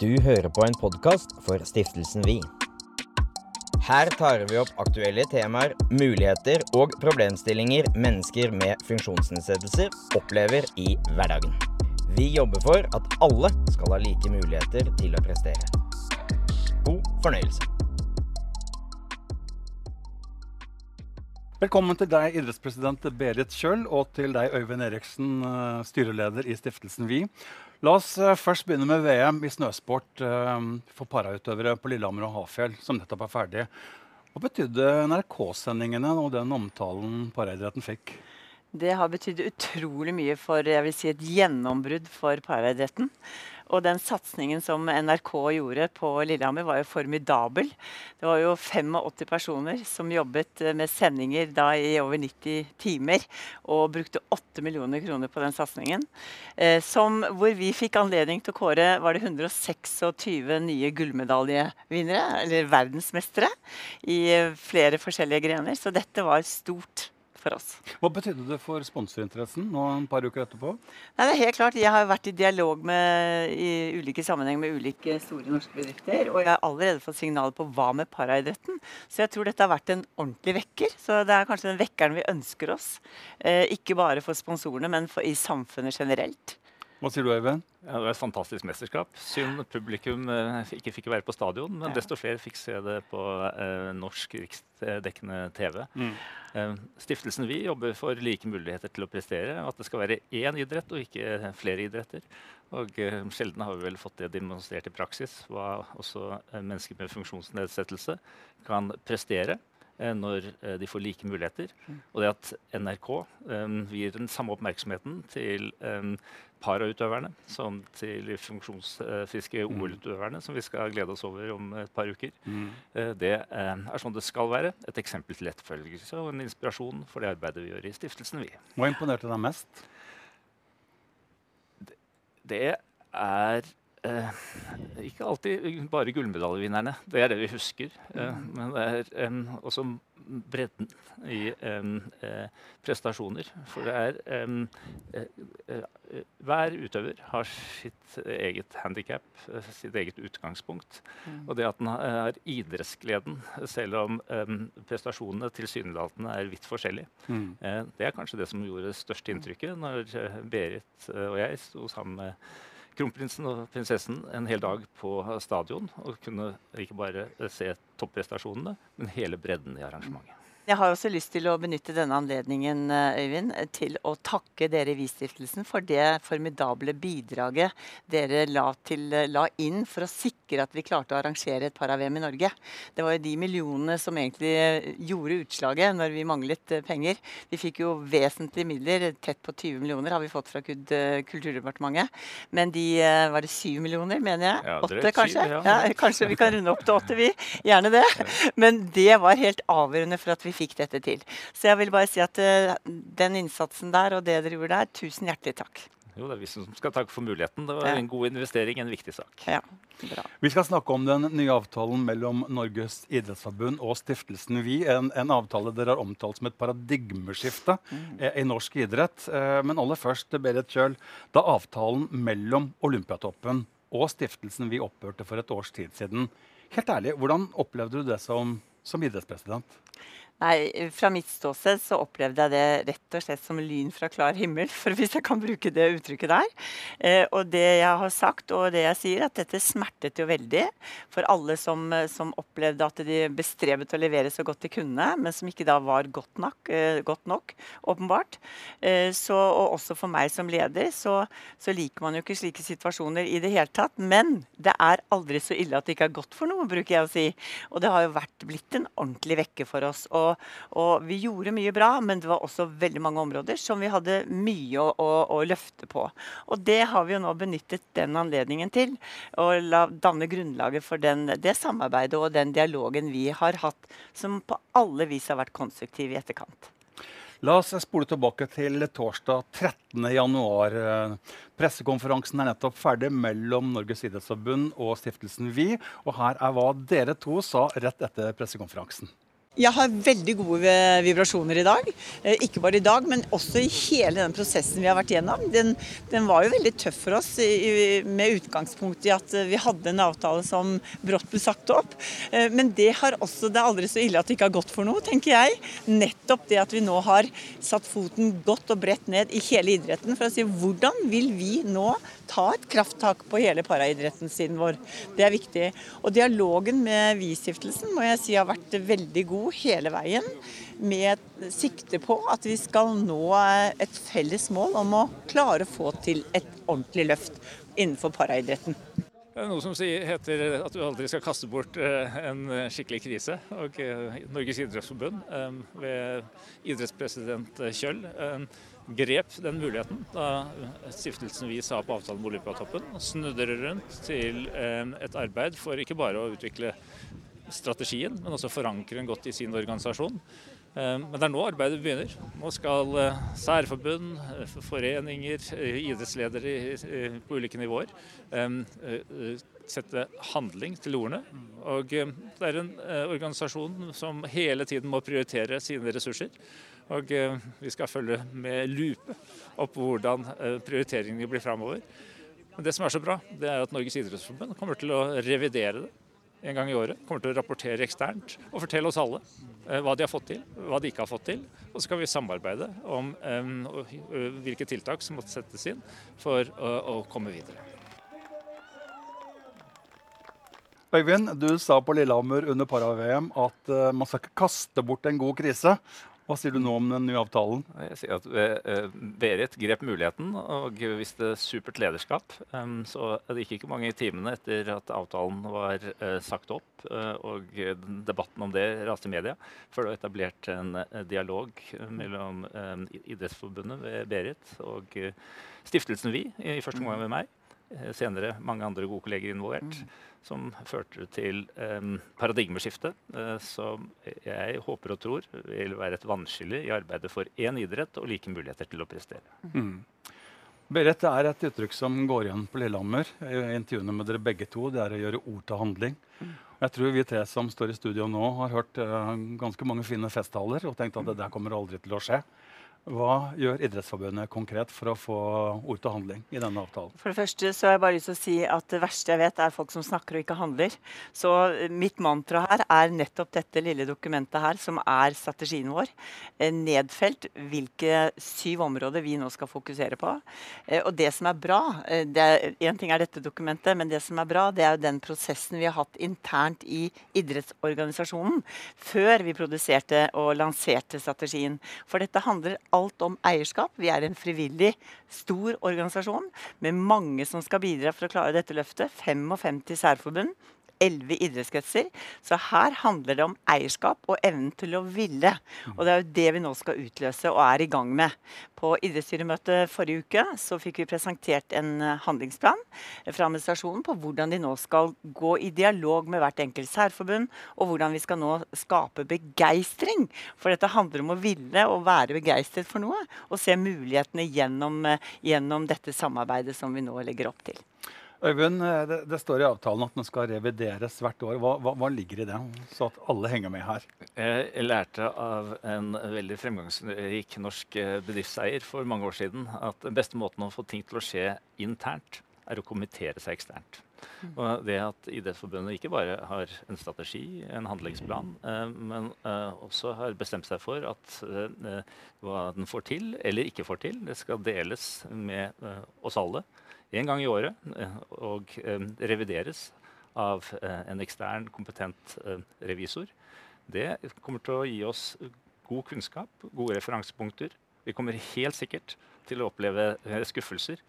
Du hører på en podkast for Stiftelsen Vi. Her tar vi opp aktuelle temaer, muligheter og problemstillinger mennesker med funksjonsnedsettelser opplever i hverdagen. Vi jobber for at alle skal ha like muligheter til å prestere. God fornøyelse. Velkommen til deg, idrettspresident Berit Kjøll, og til deg, Øyvind Eriksen, eh, styreleder i Stiftelsen Vi. La oss eh, først begynne med VM i snøsport eh, for parautøvere på Lillehammer og Hafjell, som nettopp er ferdig. Hva betydde NRK-sendingene og den omtalen paraidretten fikk? Det har betydd utrolig mye for jeg vil si, et gjennombrudd for paraidretten. Og den satsingen som NRK gjorde på Lillehammer, var jo formidabel. Det var jo 85 personer som jobbet med sendinger da i over 90 timer. Og brukte 8 millioner kroner på den satsingen. Eh, hvor vi fikk anledning til å kåre var det 126 nye gullmedaljevinnere, eller verdensmestere, i flere forskjellige grener. Så dette var stort for oss. Hva betydde det for sponsorinteressen nå et par uker etterpå? Nei, det er helt klart. Jeg har vært i dialog med, i ulike sammenheng med ulike store norske bedrifter. Og jeg har allerede fått signaler på hva med paraidretten. Så jeg tror dette har vært en ordentlig vekker. Så det er kanskje den vekkeren vi ønsker oss. Eh, ikke bare for sponsorene, men for, i samfunnet generelt. Hva sier du, Øyvind? Ja, det var et fantastisk mesterskap. Synd publikum eh, ikke fikk være på stadion, men desto flere fikk se det på eh, norsk riksdekkende TV. Mm. Eh, Stiftelsen Vi jobber for like muligheter til å prestere, og at det skal være én idrett og ikke flere idretter. Og eh, Sjelden har vi vel fått det demonstrert i praksis, hva også eh, mennesker med funksjonsnedsettelse kan prestere eh, når de får like muligheter. Og det at NRK um, gir den samme oppmerksomheten til eh, parautøverne som til funksjonsfriske OL-utøverne, som vi skal glede oss over om et par uker. Mm. Eh, Det eh, er sånn det skal være. Et eksempel til etterfølgelse og en inspirasjon for det arbeidet vi gjør i Stiftelsen Vi. Hva imponerte deg mest? Det er eh, ikke alltid bare gullmedaljevinnerne. Det er det vi husker. Eh, men det er em, også bredden i em, eh, prestasjoner. For det er eh, Hver utøver har sitt eget handikap, sitt eget utgangspunkt. Og det at den har idrettsgleden, selv om prestasjonene tilsynelatende er vidt forskjellige, Mm. Eh, Det er kanskje det som gjorde det største inntrykket når Berit og jeg sto sammen med kronprinsen og prinsessen en hel dag på stadion og kunne ikke bare se topprestasjonene, men hele bredden i arrangementet. Jeg har også lyst til å benytte denne anledningen eh, Øyvind, til å takke dere i Vi-stiftelsen for det formidable bidraget dere la, til, eh, la inn for å sikre at vi klarte å arrangere et para-VM i Norge. Det var jo de millionene som egentlig eh, gjorde utslaget når vi manglet penger. Vi fikk jo vesentlige midler, tett på 20 millioner har vi fått fra Kulturdepartementet. Men de var det 7 millioner, mener jeg? Ja, Åtte, kanskje? ja. Ja, kanskje vi kan runde opp til åtte, vi. Gjerne det. Men det var helt avgjørende for at vi fikk dette til. Så jeg vil bare si at eh, den innsatsen der og det dere gjorde der, tusen hjertelig takk. Jo, det er vi som skal takke for muligheten. Det var Ja. en god investering, en viktig sak. Ja, bra. Vi skal snakke om den nye avtalen mellom Norges idrettsforbund og Stiftelsen Vi. En, en avtale dere har omtalt som et paradigmeskifte eh, i norsk idrett. Eh, men aller først, Berit Kjøl. Da avtalen mellom Olympiatoppen og Stiftelsen Vi opphørte for et års tid siden, helt ærlig, hvordan opplevde du det som, som idrettspresident? Nei, Fra mitt ståsted så opplevde jeg det rett og slett som lyn fra klar himmel, for hvis jeg kan bruke det uttrykket der. Eh, og det jeg har sagt og det jeg sier, at dette smertet jo veldig for alle som, som opplevde at de bestrebet å levere så godt de kunne, men som ikke da var godt nok, eh, godt nok åpenbart. Eh, så, og også for meg som leder, så, så liker man jo ikke slike situasjoner i det hele tatt. Men det er aldri så ille at det ikke er godt for noe, bruker jeg å si. Og det har jo vært blitt en ordentlig vekke for oss. Og, og vi gjorde mye bra, men det var også veldig mange områder som vi hadde mye å, å, å løfte på. Og det har vi jo nå benyttet den anledningen til. Å danne grunnlaget for den, det samarbeidet og den dialogen vi har hatt, som på alle vis har vært konstruktiv i etterkant. La oss spole tilbake til torsdag 13.1. Pressekonferansen er nettopp ferdig mellom Norges idrettsforbund og Stiftelsen Vi. Og her er hva dere to sa rett etter pressekonferansen. Jeg har veldig gode vibrasjoner i dag. Eh, ikke bare i dag, men også i hele den prosessen vi har vært gjennom. Den, den var jo veldig tøff for oss med utgangspunkt i at vi hadde en avtale som brått ble sagt opp. Eh, men det har også, det er aldri så ille at det ikke har gått for noe, tenker jeg. Nettopp det at vi nå har satt foten godt og bredt ned i hele idretten for å si hvordan vil vi nå ta et krafttak på hele paraidretten siden vår. Det er viktig. Og dialogen med Vi-stiftelsen må jeg si har vært veldig god hele veien. Med sikte på at vi skal nå et felles mål om å klare å få til et ordentlig løft innenfor paraidretten. Det er noe som heter at du aldri skal kaste bort eh, en skikkelig krise. Og eh, Norges idrettsforbund eh, ved idrettspresident Kjøll grep den muligheten da stiftelsen vi sa på avtalen med Olympiatoppen, snudde rundt til et arbeid for ikke bare å utvikle strategien, men også forankre den godt i sin organisasjon. Men det er nå arbeidet begynner. Nå skal eh, særforbund, eh, foreninger, eh, idrettsledere på ulike nivåer sette handling til ordene. Og det er en organisasjon som hele tiden må prioritere sine ressurser. Og eh, vi skal følge med lupe opp hvordan eh, prioriteringene blir framover. Men det som er så bra, det er at Norges idrettsforbund kommer til å revidere det en gang i året. Kommer til å rapportere eksternt og fortelle oss alle eh, hva de har fått til, hva de ikke har fått til. Og så skal vi samarbeide om hvilke tiltak som måtte settes inn for å, komme videre. Øyvind, du sa på Lillehammer under para-VM at man skal ikke kaste bort en god krise. Hva sier du nå om den nye avtalen? Jeg sier at eh, Berit grep muligheten og viste supert lederskap. Um, så det gikk ikke mange timene etter at avtalen var sagt opp og debatten om det raste i media, før det var etablert en dialog mellom Idrettsforbundet ved Berit og stiftelsen Vi, i første omgang med meg. Senere mange andre gode kolleger involvert. Mm som førte til um, paradigmeskiftet, uh, som jeg håper og tror vil være et vannskille i arbeidet for én idrett og like muligheter til å prestere. Mm. Berit, det er et uttrykk som går igjen på Lillehammer i intervjuene med dere begge to. Det er å gjøre ord til handling. Mm. Jeg tror vi tre som står i studio nå, har hørt uh, ganske mange fine festtaler og tenkt at det der kommer aldri til å skje. Hva gjør Idrettsforbundet konkret for å få ord til handling i denne avtalen? For det første så har jeg bare lyst til å si at Det verste jeg vet, er folk som snakker og ikke handler. Så eh, mitt mantra her er nettopp dette lille dokumentet her, som er strategien vår. Eh, nedfelt hvilke syv områder vi nå skal fokusere på. Eh, og det som er bra Én ting er dette dokumentet, men det som er bra, det er jo den prosessen vi har hatt internt i idrettsorganisasjonen før vi produserte og lanserte strategien. For dette handler alt om eierskap. Vi er en frivillig, stor organisasjon med mange som skal bidra for å klare dette løftet. 55 særforbund. 11 idrettskretser. Så her handler det om eierskap og evnen til å ville. Og det er jo det vi nå skal utløse og er i gang med. På idrettsstyremøtet forrige uke så fikk vi presentert en eh, handlingsplan fra administrasjonen på hvordan de nå skal gå i dialog med hvert enkelt særforbund, og hvordan vi skal nå skape begeistring. For dette handler om å ville og være begeistret for noe, og se mulighetene gjennom, eh, gjennom dette samarbeidet som vi nå legger opp til. Øyvind, eh, det, det, står i avtalen at den skal revideres hvert år. Hva, hva, hva, ligger i det, så at alle henger med her? Jeg lærte av en veldig fremgangsrik norsk eh, bedriftseier for mange år siden at den beste måten å få ting til å skje internt, er å kommentere seg eksternt. Mm. Og det at Idrettsforbundet ikke bare har en strategi, en handlingsplan, eh, men eh, også har bestemt seg for at eh, hva den får til eller ikke får til, det skal deles med eh, oss alle én gang i året eh, og eh, revideres av eh, en ekstern, kompetent revisor. Det kommer til å gi oss god kunnskap, gode referansepunkter. Vi kommer helt sikkert til å oppleve skuffelser.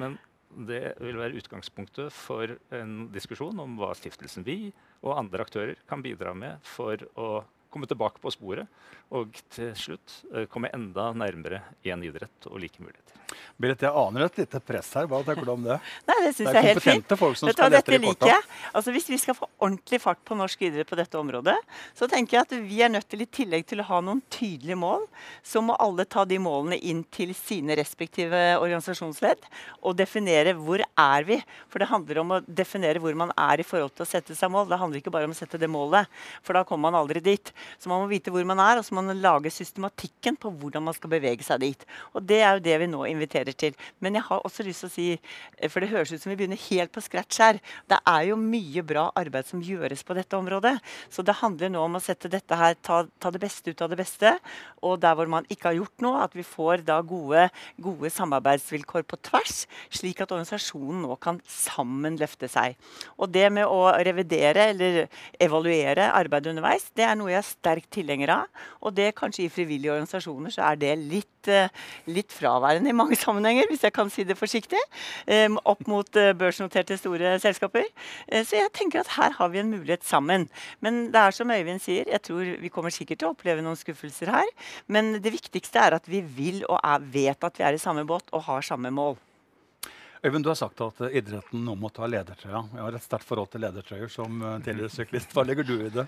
Men det vil være utgangspunktet for en diskusjon om hva stiftelsen Vi og andre aktører kan bidra med for å komme tilbake på sporet og til slutt komme enda nærmere én idrett og like muligheter. Berit, jeg aner et lite press her. Hva tenker du om det? Nei, Det syns jeg er helt fint. folk som skal dette liker jeg. Altså, Hvis vi skal få ordentlig fart på norsk idrett på dette området, så tenker jeg at vi er nødt til, i tillegg til å ha noen tydelige mål, så må alle ta de målene inn til sine respektive organisasjonsledd og definere hvor er vi. For det handler om å definere hvor man er i forhold til å sette seg mål. Det handler ikke bare om å sette det målet, for da kommer man aldri dit. Så man må vite hvor man er, og så må man lage systematikken på hvordan man skal bevege seg dit. Og det er jo det vi nå inviterer til. Men jeg har også lyst til å si, eh, for det høres ut som vi begynner helt på scratch her, det er jo mye bra arbeid som gjøres på dette området. Så det handler nå om å sette dette her, ta, ta det beste ut av det beste. Og der hvor man ikke har gjort noe, at vi får da gode, gode samarbeidsvilkår på tvers, slik at organisasjonen nå kan sammen løfte seg. Og det med å revidere eller evaluere arbeidet underveis, det er noe jeg er sterkt tilhenger av. Og det kanskje i frivillige organisasjoner så er det litt, eh, litt fraværende i mange sammenhenger, hvis jeg kan si det forsiktig. Um, opp mot uh, børsnoterte store selskaper. Så jeg tenker at her har vi en mulighet sammen. Men det er som Øyvind sier, jeg tror vi kommer sikkert til å oppleve noen skuffelser her. Men det viktigste er at vi vil og er, vet at vi er i samme båt og har samme mål. Øyvind, du har sagt at uh, idretten nå må ta ledertrøya. Jeg har et sterkt forhold til ledertrøyer som uh, tidligere syklist. Hva legger du i det?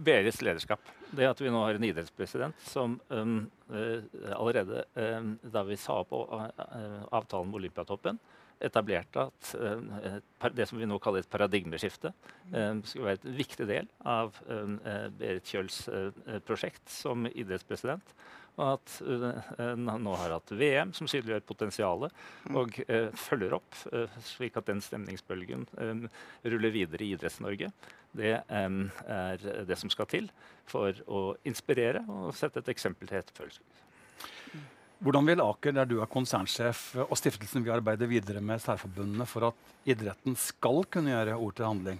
Berits lederskap. Det at vi nå har en idrettspresident som um, uh, allerede um, da vi sa opp avtalen med Olympiatoppen, etablerte at det som vi nå kaller et paradigmeskifte, skulle være et viktig del av Berit Kjøls prosjekt som idrettspresident. Og at en nå har hatt VM, som synliggjør potensialet, mm. og uh, følger opp, slik at den stemningsbølgen ruller videre i Idretts-Norge. Det er det som skal til for å inspirere og sette et eksempel til etterfølgelse. Hvordan vil Aker, der du er konsernsjef, og stiftelsen vil arbeide videre med særforbundene for at idretten skal kunne gjøre ord til handling?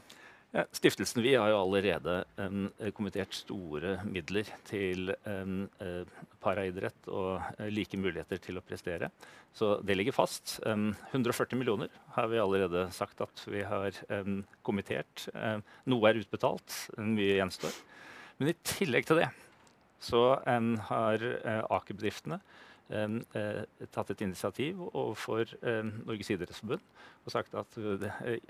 Stiftelsen vi har jo allerede um, kommentert store midler til um, paraidrett og uh, like muligheter til å prestere. Så det ligger fast. Um, 140 millioner har vi allerede sagt at vi har kommentert. noe er utbetalt, mye gjenstår. Men i tillegg til det så har uh, Aker-bedriftene tatt et initiativ overfor Norges idrettsforbund og sagt at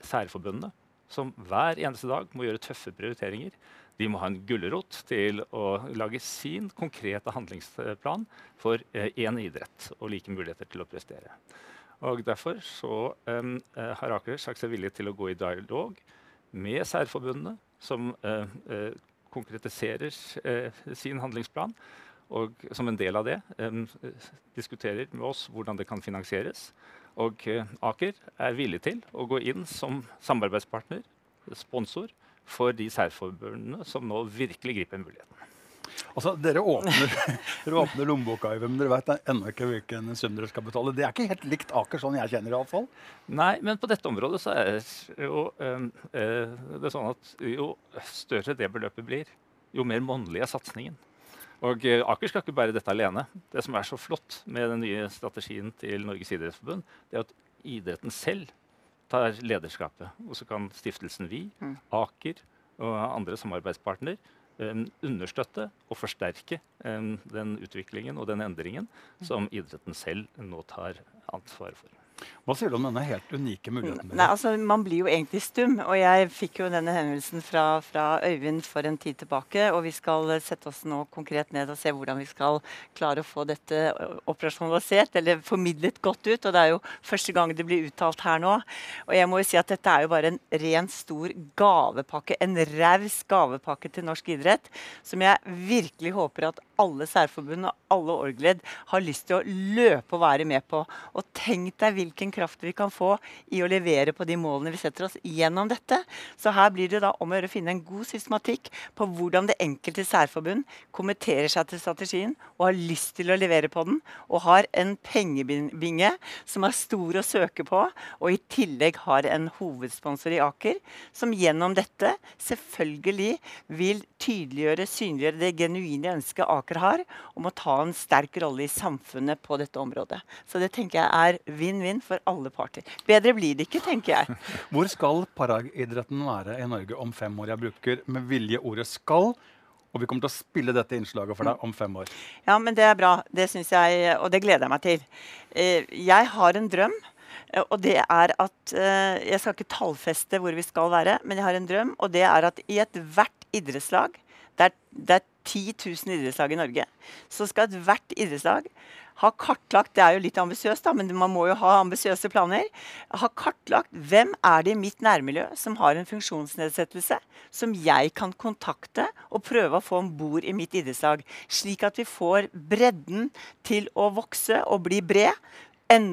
særforbundene som hver eneste dag må gjøre tøffe prioriteringer. De må ha en gulrot til å lage sin konkrete handlingsplan for én eh, idrett og like muligheter til å prestere. Og Derfor så, um, har Aker sagt seg villig til å gå i dialog med særforbundene, som uh, konkretiserer uh, sin handlingsplan. Og som en del av det um, diskuterer med oss hvordan det kan finansieres. Og eh, Aker er villig til å gå inn som samarbeidspartner, sponsor, for de særforbundene som nå virkelig griper muligheten. Altså, Dere åpner, dere åpner lommeboka, men dere vet ennå ikke hvilken sum dere skal betale. Det er ikke helt likt Aker, sånn jeg kjenner det iallfall. Nei, men på dette området så er jo, øh, det er sånn at jo større det beløpet blir, jo mer månedlig er satsingen. Og eh, Aker skal ikke bære dette alene. Det som er så flott med den nye strategien til Norges idrettsforbund, det er at idretten selv tar lederskapet. Og så kan stiftelsen Vi, mm. Aker og andre samarbeidspartner um, understøtte og forsterke um, den utviklingen og den endringen mm. som idretten selv nå tar ansvaret for. Hva sier du om denne helt unike muligheten? Nei, altså, man blir jo egentlig stum. Og jeg fikk jo denne henvendelsen fra, fra, Øyvind for en tid tilbake. Og vi skal sette oss nå konkret ned og se hvordan vi skal klare å få dette operasjonalisert, eller formidlet godt ut. Og det er jo første gang det blir uttalt her nå. Og jeg må jo si at dette er jo bare en ren stor gavepakke. En raus gavepakke til norsk idrett som jeg virkelig håper at alle særforbund og alle orgledd har lyst til å løpe og være med på. Og tenk deg hvilken kraft vi kan få i å levere på de målene vi setter oss gjennom dette. Så her blir det da om å gjøre å finne en god systematikk på hvordan det enkelte særforbund kommenterer seg til strategien og har lyst til å levere på den, og har en pengebinge som er stor å søke på, og i tillegg har en hovedsponsor i Aker, som gjennom dette selvfølgelig vil tydeliggjøre, synliggjøre det genuine ønsket Aker har om å ta en sterk rolle i samfunnet på dette området. Så det tenker jeg er vinn-vinn for alle parter. Bedre blir det ikke, tenker jeg. Hvor skal paraidretten være i Norge om fem år? Jeg bruker med vilje ordet 'skal'. Og vi kommer til å spille dette innslaget for deg om fem år. Ja, men det er bra. Det syns jeg, og det gleder jeg meg til. Eh, jeg har en drøm. Eh, og det er at eh, Jeg skal ikke tallfeste hvor vi skal være, men jeg har en drøm. Og det er at i ethvert idrettslag det er, det er 10 000 idrettslag i Norge. Så skal ethvert idrettslag ha kartlagt Det er jo litt ambisiøst, men man må jo ha ambisiøse planer. Ha kartlagt hvem er det i mitt nærmiljø som har en funksjonsnedsettelse som jeg kan kontakte og prøve å få om bord i mitt idrettslag. Slik at vi får bredden til å vokse og bli bred en,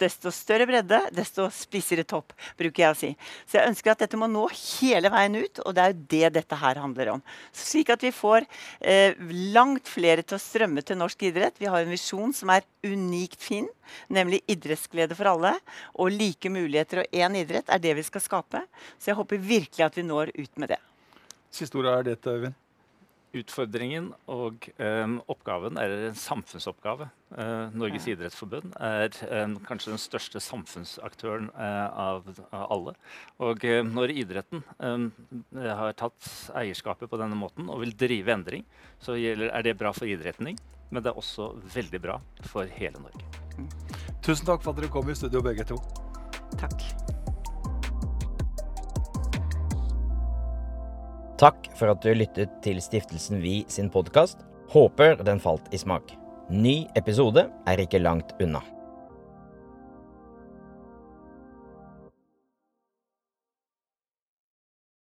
desto større bredde, desto spissere topp, bruker jeg å si. Så jeg ønsker at dette må nå hele veien ut, og det er jo det dette her handler om. Slik at vi får eh, langt flere til å strømme til norsk idrett. Vi har en visjon som er unikt fin, nemlig idrettsglede for alle. Og like muligheter og én idrett er det vi skal skape. Så jeg håper virkelig at vi når ut med det. Siste ordet er dette, Øyvind. Utfordringen og um, oppgaven er en samfunnsoppgave. Uh, Norges ja. idrettsforbund er um, kanskje den største samfunnsaktøren uh, av, av, alle. Og uh, når idretten um, har tatt eierskapet på denne måten og vil drive endring, så gjelder, er det bra for idretten, men det er også veldig bra for hele Norge. Mm. Tusen takk for at dere kom i studio, begge to. Takk. Takk for at du lyttet til Stiftelsen Vi sin podkast. Håper den falt i smak. Ny episode er ikke langt unna.